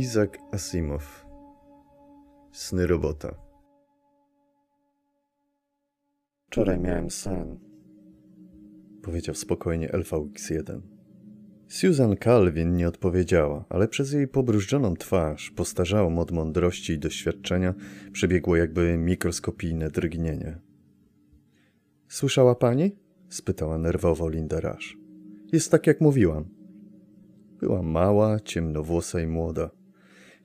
Isaac Asimov Sny robota Wczoraj miałem sen, powiedział spokojnie LVX1. Susan Calvin nie odpowiedziała, ale przez jej pobrużdżoną twarz, postarzałą od mądrości i doświadczenia, przebiegło jakby mikroskopijne drgnienie. Słyszała pani? spytała nerwowo Linda Rush. Jest tak, jak mówiłam. Była mała, ciemnowłosa i młoda.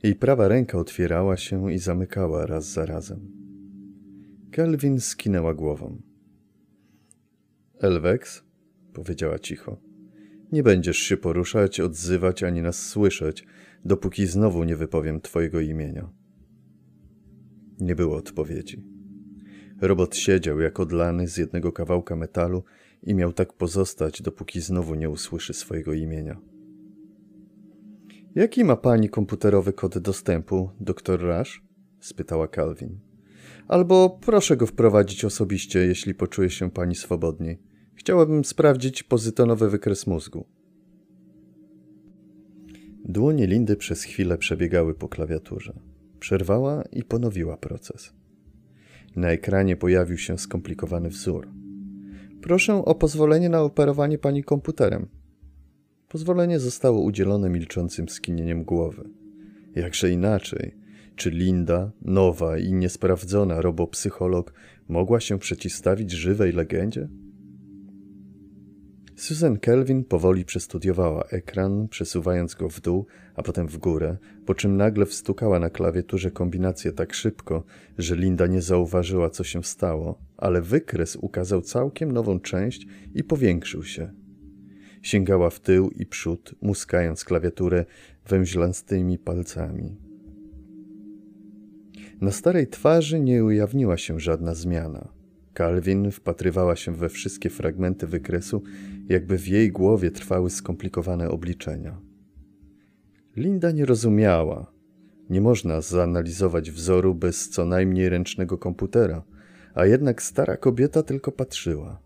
Jej prawa ręka otwierała się i zamykała raz za razem. Kelvin skinęła głową. Elwex, powiedziała cicho, nie będziesz się poruszać, odzywać ani nas słyszeć, dopóki znowu nie wypowiem twojego imienia. Nie było odpowiedzi. Robot siedział jak odlany z jednego kawałka metalu i miał tak pozostać, dopóki znowu nie usłyszy swojego imienia. Jaki ma pani komputerowy kod dostępu, doktor Rush? spytała Calvin. Albo proszę go wprowadzić osobiście, jeśli poczuje się pani swobodniej. Chciałabym sprawdzić pozytonowy wykres mózgu. Dłonie Lindy przez chwilę przebiegały po klawiaturze. Przerwała i ponowiła proces. Na ekranie pojawił się skomplikowany wzór. Proszę o pozwolenie na operowanie pani komputerem. Pozwolenie zostało udzielone milczącym skinieniem głowy. Jakże inaczej? Czy Linda, nowa i niesprawdzona robopsycholog, mogła się przeciwstawić żywej legendzie? Susan Kelvin powoli przestudiowała ekran, przesuwając go w dół, a potem w górę, po czym nagle wstukała na klawiaturze kombinację tak szybko, że Linda nie zauważyła, co się stało, ale wykres ukazał całkiem nową część i powiększył się. Sięgała w tył i przód, muskając klawiaturę węźlastymi palcami. Na starej twarzy nie ujawniła się żadna zmiana. Calvin wpatrywała się we wszystkie fragmenty wykresu, jakby w jej głowie trwały skomplikowane obliczenia. Linda nie rozumiała. Nie można zanalizować wzoru bez co najmniej ręcznego komputera, a jednak stara kobieta tylko patrzyła.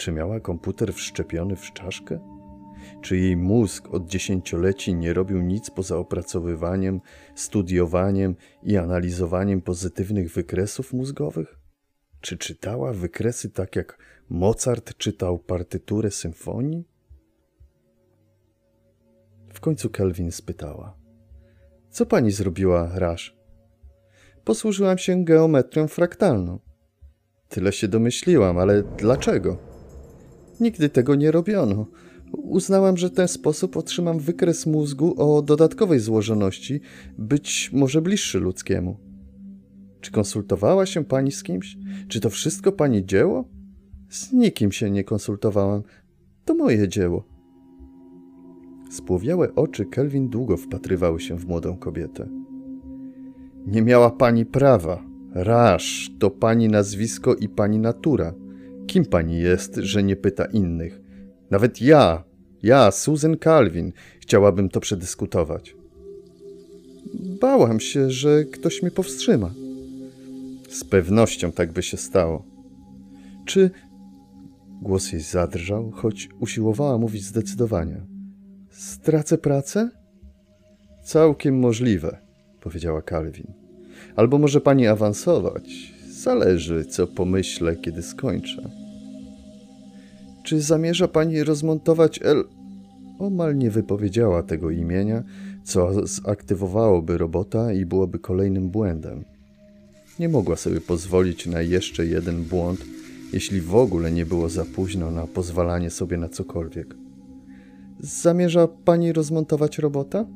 Czy miała komputer wszczepiony w czaszkę? Czy jej mózg od dziesięcioleci nie robił nic poza opracowywaniem, studiowaniem i analizowaniem pozytywnych wykresów mózgowych? Czy czytała wykresy tak jak Mozart czytał partyturę symfonii? W końcu Kelvin spytała: Co pani zrobiła, Rasz? Posłużyłam się geometrią fraktalną. Tyle się domyśliłam, ale dlaczego? Nigdy tego nie robiono. Uznałam, że w ten sposób otrzymam wykres mózgu o dodatkowej złożoności, być może bliższy ludzkiemu. Czy konsultowała się pani z kimś? Czy to wszystko pani dzieło? Z nikim się nie konsultowałam. To moje dzieło. Spłowiałe oczy Kelvin długo wpatrywały się w młodą kobietę. Nie miała pani prawa. Rasz to pani nazwisko i pani natura. Kim pani jest, że nie pyta innych? Nawet ja, ja, Susan Calvin, chciałabym to przedyskutować. Bałam się, że ktoś mnie powstrzyma. Z pewnością tak by się stało. Czy. Głos jej zadrżał, choć usiłowała mówić zdecydowanie. Stracę pracę? Całkiem możliwe, powiedziała Calvin. Albo może pani awansować. Zależy, co pomyślę, kiedy skończę. Czy zamierza pani rozmontować El... Omal nie wypowiedziała tego imienia, co zaktywowałoby robota i byłoby kolejnym błędem. Nie mogła sobie pozwolić na jeszcze jeden błąd, jeśli w ogóle nie było za późno na pozwalanie sobie na cokolwiek. Zamierza pani rozmontować robota?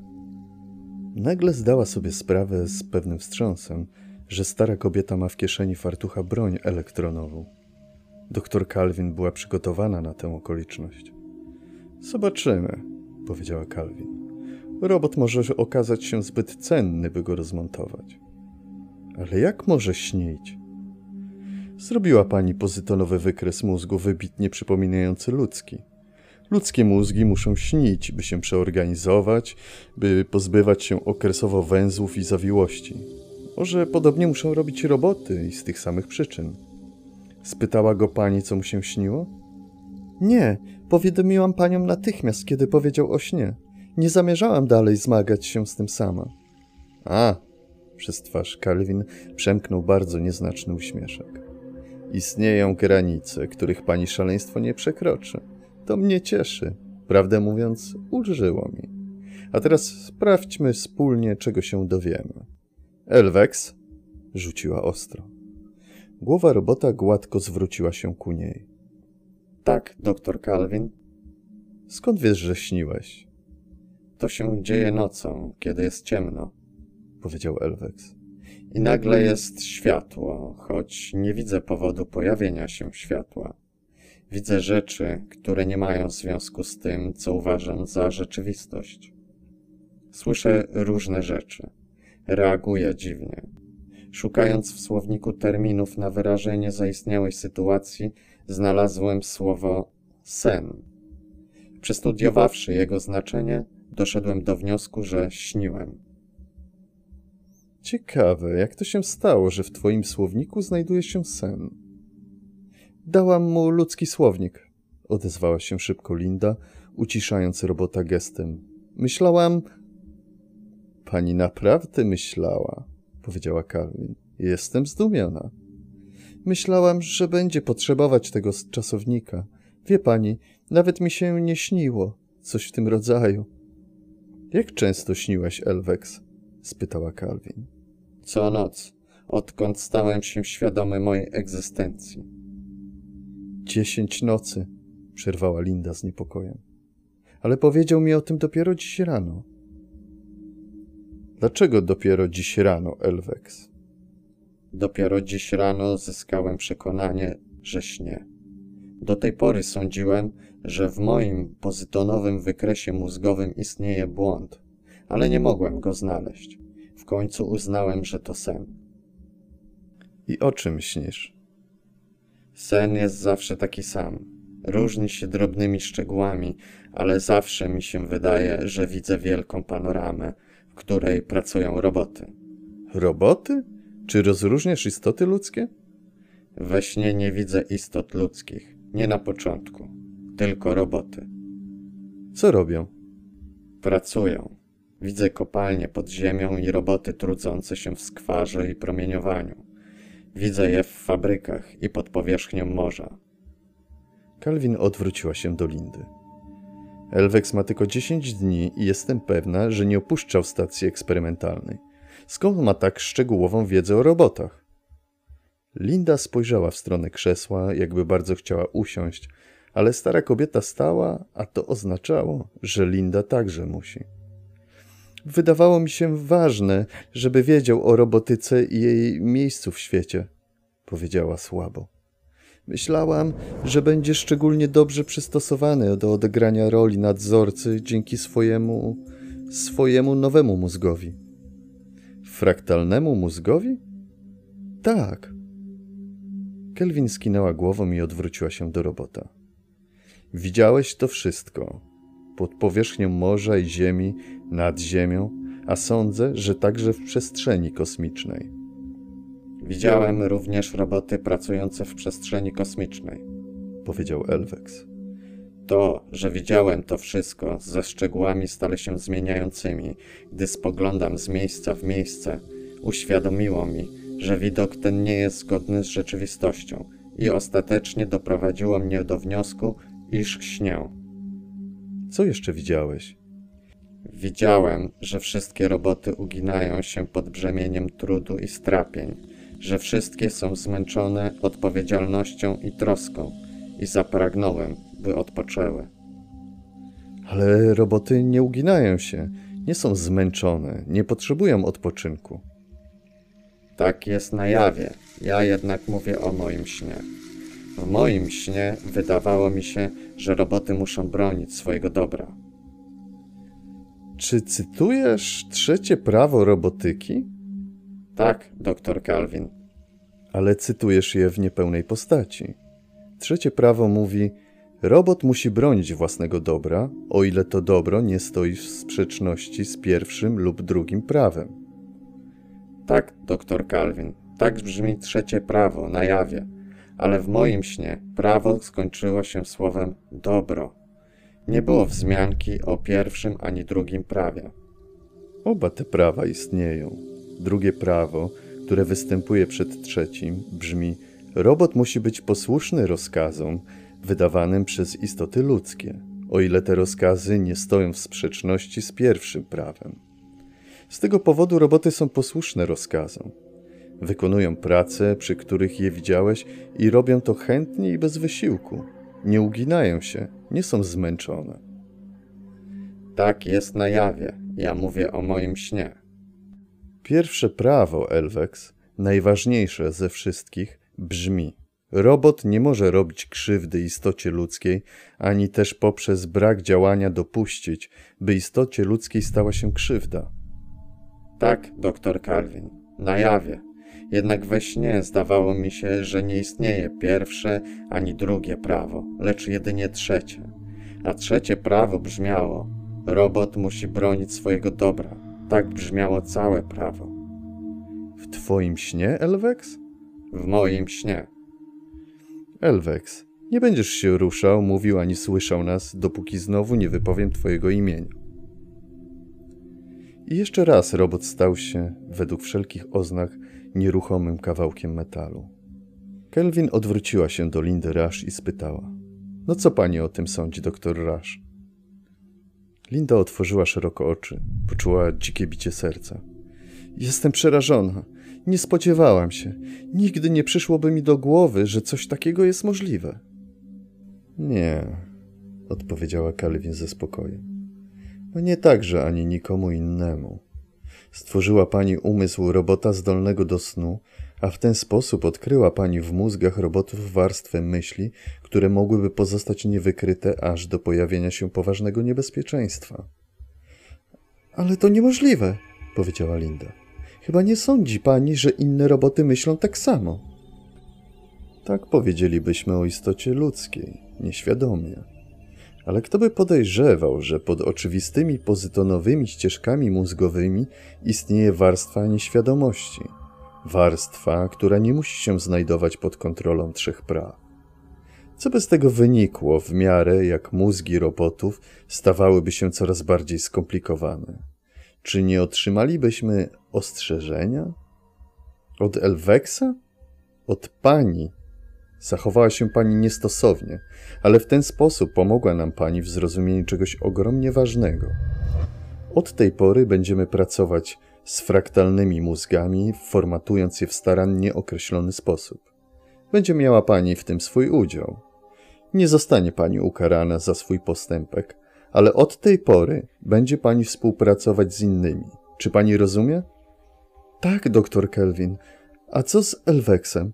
Nagle zdała sobie sprawę z pewnym wstrząsem, że stara kobieta ma w kieszeni fartucha broń elektronową. Doktor Calvin była przygotowana na tę okoliczność. Zobaczymy, powiedziała Calvin. Robot może okazać się zbyt cenny, by go rozmontować. Ale jak może śnić? Zrobiła pani pozytonowy wykres mózgu wybitnie przypominający ludzki. Ludzkie mózgi muszą śnić, by się przeorganizować, by pozbywać się okresowo węzłów i zawiłości. Może podobnie muszą robić roboty i z tych samych przyczyn. Spytała go pani, co mu się śniło? Nie, powiadomiłam panią natychmiast, kiedy powiedział o śnie. Nie zamierzałam dalej zmagać się z tym sama. A, przez twarz Calvin przemknął bardzo nieznaczny uśmieszek. Istnieją granice, których pani szaleństwo nie przekroczy. To mnie cieszy. Prawdę mówiąc, ulżyło mi. A teraz sprawdźmy wspólnie, czego się dowiemy. Elwex rzuciła ostro. Głowa robota gładko zwróciła się ku niej. Tak, doktor Calvin. Skąd wiesz, że śniłeś? To się dzieje nocą, kiedy jest ciemno, powiedział Elwex. I nagle jest światło, choć nie widzę powodu pojawienia się światła. Widzę rzeczy, które nie mają związku z tym, co uważam za rzeczywistość. Słyszę różne rzeczy. Reaguję dziwnie. Szukając w słowniku terminów na wyrażenie zaistniałej sytuacji, znalazłem słowo sen. Przestudiowawszy jego znaczenie, doszedłem do wniosku, że śniłem. Ciekawe, jak to się stało, że w twoim słowniku znajduje się sen. Dałam mu ludzki słownik, odezwała się szybko Linda, uciszając robota gestem. Myślałam. Pani naprawdę myślała, powiedziała Calvin. Jestem zdumiona. Myślałam, że będzie potrzebować tego czasownika. Wie pani, nawet mi się nie śniło. Coś w tym rodzaju. Jak często śniłeś, Elwex? spytała Calvin. Co noc, odkąd stałem się świadomy mojej egzystencji. Dziesięć nocy, przerwała Linda z niepokojem. Ale powiedział mi o tym dopiero dziś rano. Dlaczego dopiero dziś rano, Elwex? Dopiero dziś rano zyskałem przekonanie, że śnie. Do tej pory sądziłem, że w moim pozytonowym wykresie mózgowym istnieje błąd, ale nie mogłem go znaleźć. W końcu uznałem, że to sen. I o czym śnisz? Sen jest zawsze taki sam. Różni się drobnymi szczegółami, ale zawsze mi się wydaje, że widzę wielką panoramę, w której pracują roboty. Roboty? Czy rozróżniasz istoty ludzkie? We śnie nie widzę istot ludzkich. Nie na początku. Tylko roboty. Co robią? Pracują. Widzę kopalnie pod ziemią i roboty trudzące się w skwarze i promieniowaniu. Widzę je w fabrykach i pod powierzchnią morza. Kalwin odwróciła się do Lindy. Elwex ma tylko 10 dni i jestem pewna, że nie opuszczał stacji eksperymentalnej. Skąd ma tak szczegółową wiedzę o robotach? Linda spojrzała w stronę krzesła, jakby bardzo chciała usiąść, ale stara kobieta stała, a to oznaczało, że Linda także musi. Wydawało mi się ważne, żeby wiedział o robotyce i jej miejscu w świecie, powiedziała słabo. Myślałam, że będzie szczególnie dobrze przystosowany do odegrania roli nadzorcy dzięki swojemu, swojemu nowemu mózgowi. Fraktalnemu mózgowi? Tak. Kelvin skinęła głową i odwróciła się do robota. Widziałeś to wszystko. Pod powierzchnią morza i ziemi, nad ziemią, a sądzę, że także w przestrzeni kosmicznej. Widziałem również roboty pracujące w przestrzeni kosmicznej, powiedział Elwex. To, że widziałem to wszystko ze szczegółami stale się zmieniającymi, gdy spoglądam z miejsca w miejsce, uświadomiło mi, że widok ten nie jest zgodny z rzeczywistością i ostatecznie doprowadziło mnie do wniosku, iż śnię. Co jeszcze widziałeś? Widziałem, że wszystkie roboty uginają się pod brzemieniem trudu i strapień, że wszystkie są zmęczone odpowiedzialnością i troską i zapragnąłem, by odpoczęły. Ale roboty nie uginają się, nie są zmęczone, nie potrzebują odpoczynku. Tak jest na jawie, ja jednak mówię o moim śnie. W moim śnie wydawało mi się, że roboty muszą bronić swojego dobra. Czy cytujesz trzecie prawo robotyki? Tak, doktor Calvin. Ale cytujesz je w niepełnej postaci. Trzecie prawo mówi: Robot musi bronić własnego dobra, o ile to dobro nie stoi w sprzeczności z pierwszym lub drugim prawem. Tak, doktor Calvin. Tak brzmi trzecie prawo na jawie ale w moim śnie prawo skończyło się słowem dobro. Nie było wzmianki o pierwszym ani drugim prawie. Oba te prawa istnieją. Drugie prawo, które występuje przed trzecim, brzmi: Robot musi być posłuszny rozkazom wydawanym przez istoty ludzkie, o ile te rozkazy nie stoją w sprzeczności z pierwszym prawem. Z tego powodu roboty są posłuszne rozkazom. Wykonują prace, przy których je widziałeś i robią to chętnie i bez wysiłku. Nie uginają się, nie są zmęczone. Tak jest na jawie. Ja mówię o moim śnie. Pierwsze prawo Elwex, najważniejsze ze wszystkich, brzmi: Robot nie może robić krzywdy istocie ludzkiej, ani też poprzez brak działania dopuścić, by istocie ludzkiej stała się krzywda. Tak, doktor Calvin, na jawie. Jednak we śnie zdawało mi się, że nie istnieje pierwsze ani drugie prawo, lecz jedynie trzecie. A trzecie prawo brzmiało: robot musi bronić swojego dobra. Tak brzmiało całe prawo. W twoim śnie, Elwex? W moim śnie. Elwex, nie będziesz się ruszał, mówił ani słyszał nas, dopóki znowu nie wypowiem twojego imienia. I jeszcze raz robot stał się, według wszelkich oznak, nieruchomym kawałkiem metalu. Kelvin odwróciła się do Lindy Rush i spytała: No co pani o tym sądzi, doktor Rush? Linda otworzyła szeroko oczy, poczuła dzikie bicie serca. Jestem przerażona. Nie spodziewałam się. Nigdy nie przyszłoby mi do głowy, że coś takiego jest możliwe. Nie, odpowiedziała Kelvin ze spokojem. No nie także ani nikomu innemu. Stworzyła pani umysł robota zdolnego do snu, a w ten sposób odkryła pani w mózgach robotów warstwę myśli, które mogłyby pozostać niewykryte aż do pojawienia się poważnego niebezpieczeństwa. Ale to niemożliwe, powiedziała Linda. Chyba nie sądzi pani, że inne roboty myślą tak samo. Tak powiedzielibyśmy o istocie ludzkiej, nieświadomie. Ale kto by podejrzewał, że pod oczywistymi pozytonowymi ścieżkami mózgowymi istnieje warstwa nieświadomości? Warstwa, która nie musi się znajdować pod kontrolą trzech praw. Co by z tego wynikło w miarę jak mózgi robotów stawałyby się coraz bardziej skomplikowane? Czy nie otrzymalibyśmy ostrzeżenia? Od Elweksa? Od pani, Zachowała się pani niestosownie, ale w ten sposób pomogła nam pani w zrozumieniu czegoś ogromnie ważnego. Od tej pory będziemy pracować z fraktalnymi mózgami, formatując je w starannie określony sposób. Będzie miała pani w tym swój udział. Nie zostanie pani ukarana za swój postępek, ale od tej pory będzie pani współpracować z innymi. Czy pani rozumie? Tak, doktor Kelvin. A co z Elweksem?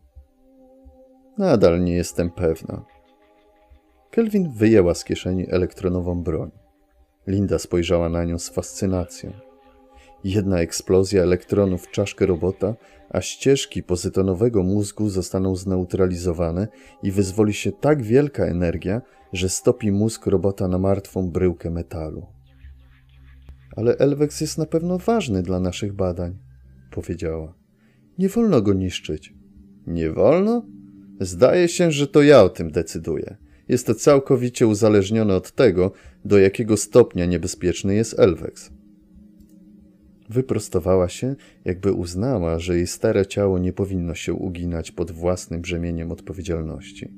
Nadal nie jestem pewna. Kelvin wyjęła z kieszeni elektronową broń. Linda spojrzała na nią z fascynacją. Jedna eksplozja elektronów w czaszkę robota, a ścieżki pozytonowego mózgu zostaną zneutralizowane i wyzwoli się tak wielka energia, że stopi mózg robota na martwą bryłkę metalu. Ale Elwex jest na pewno ważny dla naszych badań, powiedziała. Nie wolno go niszczyć. Nie wolno? Zdaje się, że to ja o tym decyduję. Jest to całkowicie uzależnione od tego, do jakiego stopnia niebezpieczny jest Elwex. Wyprostowała się, jakby uznała, że jej stare ciało nie powinno się uginać pod własnym brzemieniem odpowiedzialności.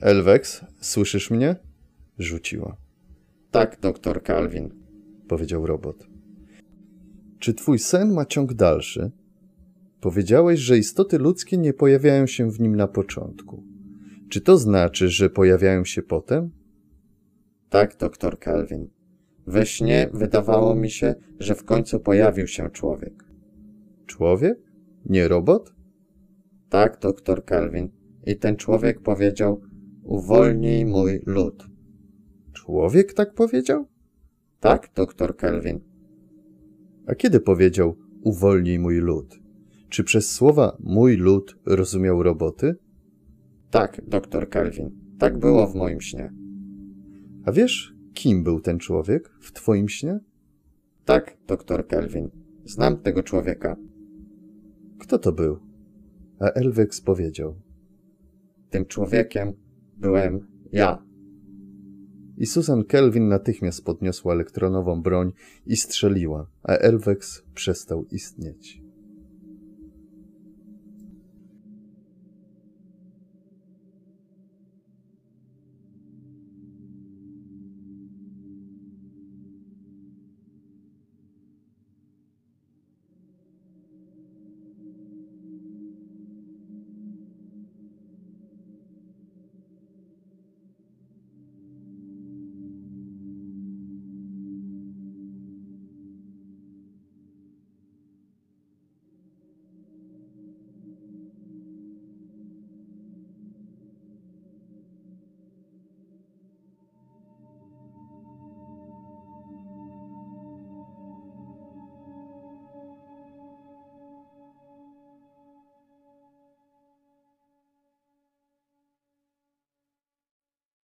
Elwex, słyszysz mnie? Rzuciła. Tak, doktor Calvin, powiedział robot. Czy twój sen ma ciąg dalszy? Powiedziałeś, że istoty ludzkie nie pojawiają się w nim na początku. Czy to znaczy, że pojawiają się potem? Tak, doktor Kelvin. We śnie wydawało mi się, że w końcu pojawił się człowiek. Człowiek? Nie robot? Tak, doktor Kelvin. I ten człowiek powiedział: Uwolnij mój lud. Człowiek tak powiedział? Tak, doktor Kelvin. A kiedy powiedział: Uwolnij mój lud? Czy przez słowa mój lud rozumiał roboty? Tak, doktor Kelvin. Tak było w moim śnie. A wiesz, kim był ten człowiek w twoim śnie? Tak, doktor Kelvin. Znam tego człowieka. Kto to był? A Elwex powiedział. Tym człowiekiem byłem ja. I Susan Kelvin natychmiast podniosła elektronową broń i strzeliła, a Elwex przestał istnieć.